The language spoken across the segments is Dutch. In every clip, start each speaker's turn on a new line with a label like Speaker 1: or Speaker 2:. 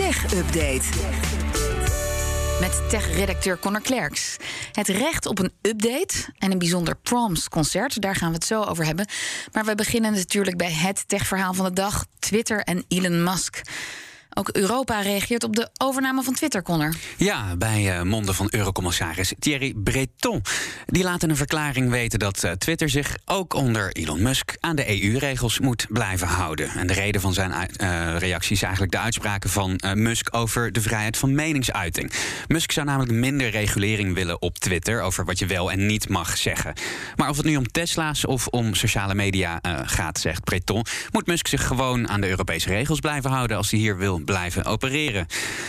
Speaker 1: Tech Update.
Speaker 2: Met tech-redacteur Connor Klerks. Het recht op een update en een bijzonder proms-concert, daar gaan we het zo over hebben. Maar we beginnen natuurlijk bij het techverhaal van de dag: Twitter en Elon Musk. Ook Europa reageert op de overname van Twitter, Connor.
Speaker 3: Ja, bij uh, monden van Eurocommissaris Thierry Breton. Die laten een verklaring weten dat uh, Twitter zich ook onder Elon Musk aan de EU-regels moet blijven houden. En de reden van zijn uh, reactie is eigenlijk de uitspraken van Musk over de vrijheid van meningsuiting. Musk zou namelijk minder regulering willen op Twitter over wat je wel en niet mag zeggen. Maar of het nu om Tesla's of om sociale media gaat, zegt Breton, moet Musk zich gewoon aan de Europese regels blijven houden als hij hier wil blijven opereren.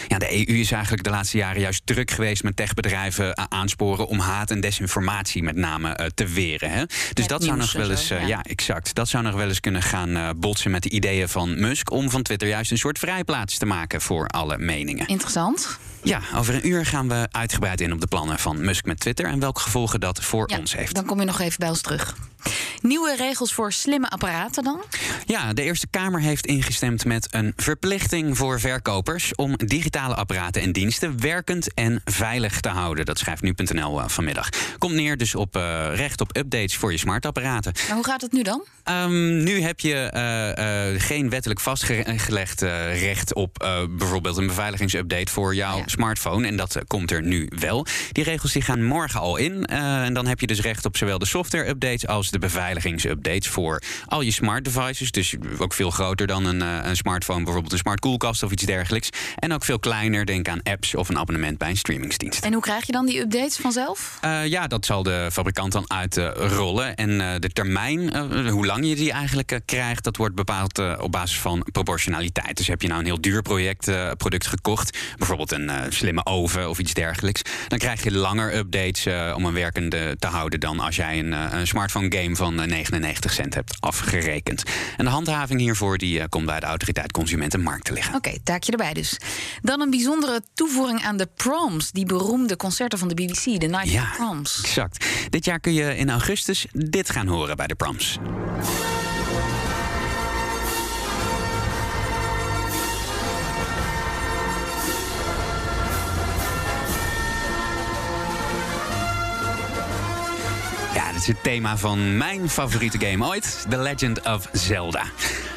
Speaker 3: Ja, de EU is eigenlijk de laatste jaren juist druk geweest met techbedrijven aansporen om haat en desinformatie met name uh, te weren. Hè? Dus dat zou nog wel eens, uh, ja. ja. exact. Dat zou nog wel eens kunnen gaan botsen met de ideeën van Musk om van Twitter juist een soort vrijplaats te maken voor alle meningen.
Speaker 2: Interessant.
Speaker 3: Ja, over een uur gaan we uitgebreid in op de plannen van Musk met Twitter en welke gevolgen dat voor
Speaker 2: ja,
Speaker 3: ons heeft.
Speaker 2: Dan kom je nog even bij ons terug. Nieuwe regels voor slimme apparaten dan?
Speaker 3: Ja, de Eerste Kamer heeft ingestemd met een verplichting voor verkopers om digitale apparaten en diensten werkend en veilig te houden. Dat schrijft nu.nl vanmiddag. Komt neer dus op uh, recht op updates voor je smartapparaten.
Speaker 2: Maar hoe gaat het nu dan?
Speaker 3: Um, nu heb je uh, uh, geen wettelijk vastgelegd recht op bijvoorbeeld een beveiligingsupdate voor jouw ja. smartphone. En dat komt er nu wel. Die regels die gaan morgen al in. en dan heb je dus recht op zowel de software-updates als de beveiligingsupdates voor al je smart devices. Dus ook veel groter dan een, een smartphone, bijvoorbeeld een smart koelkast of iets dergelijks. En ook veel kleiner, denk aan apps of een abonnement bij een streamingsdienst.
Speaker 2: En hoe krijg je dan die updates vanzelf?
Speaker 3: Uh, ja, dat zal de fabrikant dan uitrollen. en uh, de termijn, uh, hoe lang je die eigenlijk krijgt, dat wordt bepaald op basis van proportionaliteit. Dus heb je nou een heel duur project, product gekocht, bijvoorbeeld een slimme oven of iets dergelijks, dan krijg je langer updates om een werkende te houden dan als jij een, een smartphone game van 99 cent hebt afgerekend. En de handhaving hiervoor die komt bij de autoriteit Consumentenmarkt te liggen.
Speaker 2: Oké, okay, taakje erbij dus. Dan een bijzondere toevoeging aan de proms, die beroemde concerten van de BBC, de Night
Speaker 3: ja,
Speaker 2: Proms.
Speaker 3: Exact. Dit jaar kun je in augustus dit gaan horen bij de proms. Ja, dat is het thema van mijn favoriete game ooit: The Legend of Zelda.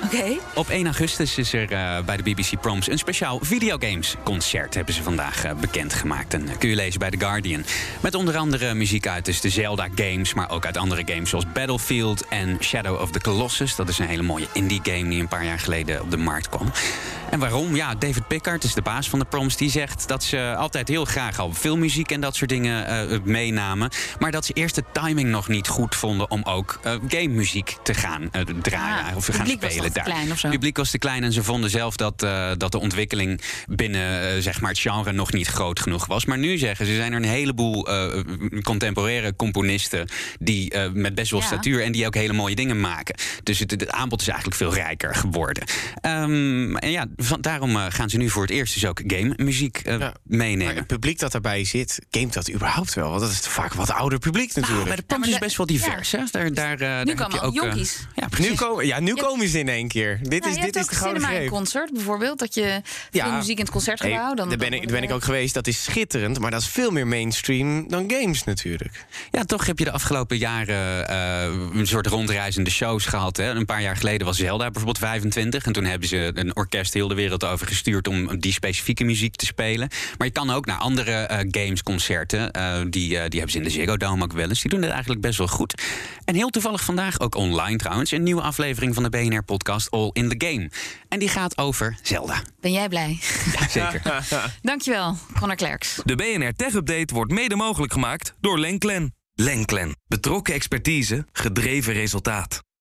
Speaker 2: Oké. Okay.
Speaker 3: Op 1 augustus is er uh, bij de BBC Proms een speciaal videogames-concert, hebben ze vandaag uh, bekendgemaakt. En uh, kun je lezen bij The Guardian. Met onder andere muziek uit dus de Zelda-games, maar ook uit andere games zoals Battlefield en Shadow of the Colossus. Dat is een hele mooie indie-game die een paar jaar geleden op de markt kwam. En waarom? Ja, David Pickard is de baas van de Proms. Die zegt dat ze altijd heel graag al filmmuziek en dat soort dingen meenamen. Maar dat ze eerst de timing nog niet goed vonden om ook game-muziek te gaan draaien
Speaker 2: ah,
Speaker 3: of te gaan spelen.
Speaker 2: Te klein of zo.
Speaker 3: Het publiek was te klein en ze vonden zelf dat, uh, dat de ontwikkeling binnen uh, zeg maar het genre nog niet groot genoeg was. Maar nu zeggen ze, zijn er een heleboel uh, contemporaire componisten die met best wel ja. statuur en die ook hele mooie dingen maken. Dus het, het aanbod is eigenlijk veel rijker geworden. Um, en ja, van, daarom gaan ze nu voor het eerst dus ook game muziek ja, meenemen.
Speaker 4: Maar het publiek dat daarbij zit, gamet dat überhaupt wel? Want dat is vaak wat ouder publiek natuurlijk.
Speaker 3: Nou, bij de Proms is best wel divers. Hè? Daar, daar, daar
Speaker 2: nu komen ook
Speaker 3: jonkies.
Speaker 4: ja, nu, komen, ja, nu komen ze in één keer. Dit
Speaker 2: nou,
Speaker 4: is, dit is de gouden greep.
Speaker 2: concert bijvoorbeeld, dat je veel ja, muziek in het concertgebouw...
Speaker 4: Hey,
Speaker 2: dan,
Speaker 4: daar ben, ik, daar ben ik ook geweest, dat is schitterend... maar dat is veel meer mainstream dan games natuurlijk.
Speaker 3: Ja, toch heb je de afgelopen jaren uh, een soort rondreizende shows gehad. Hè? Een paar jaar geleden was Zelda bijvoorbeeld 25... en toen hebben ze een orkest heel de wereld over gestuurd... om die specifieke muziek te spelen. Maar je kan ook naar andere uh, gamesconcerten... Uh, die, die hebben ze in de Ziggo Dome ook wel eens. Die doen het eigenlijk best wel goed. En heel toevallig vandaag, ook online trouwens... een nieuwe aflevering van de BNR-podcast All in the Game. En die gaat over Zelda.
Speaker 2: Ben jij blij?
Speaker 3: Ja, zeker.
Speaker 2: Dankjewel, Connor Klerks.
Speaker 5: De BNR Tech Update wordt mede mogelijk gemaakt door Lenklen. Lenklen. Betrokken expertise, gedreven resultaat.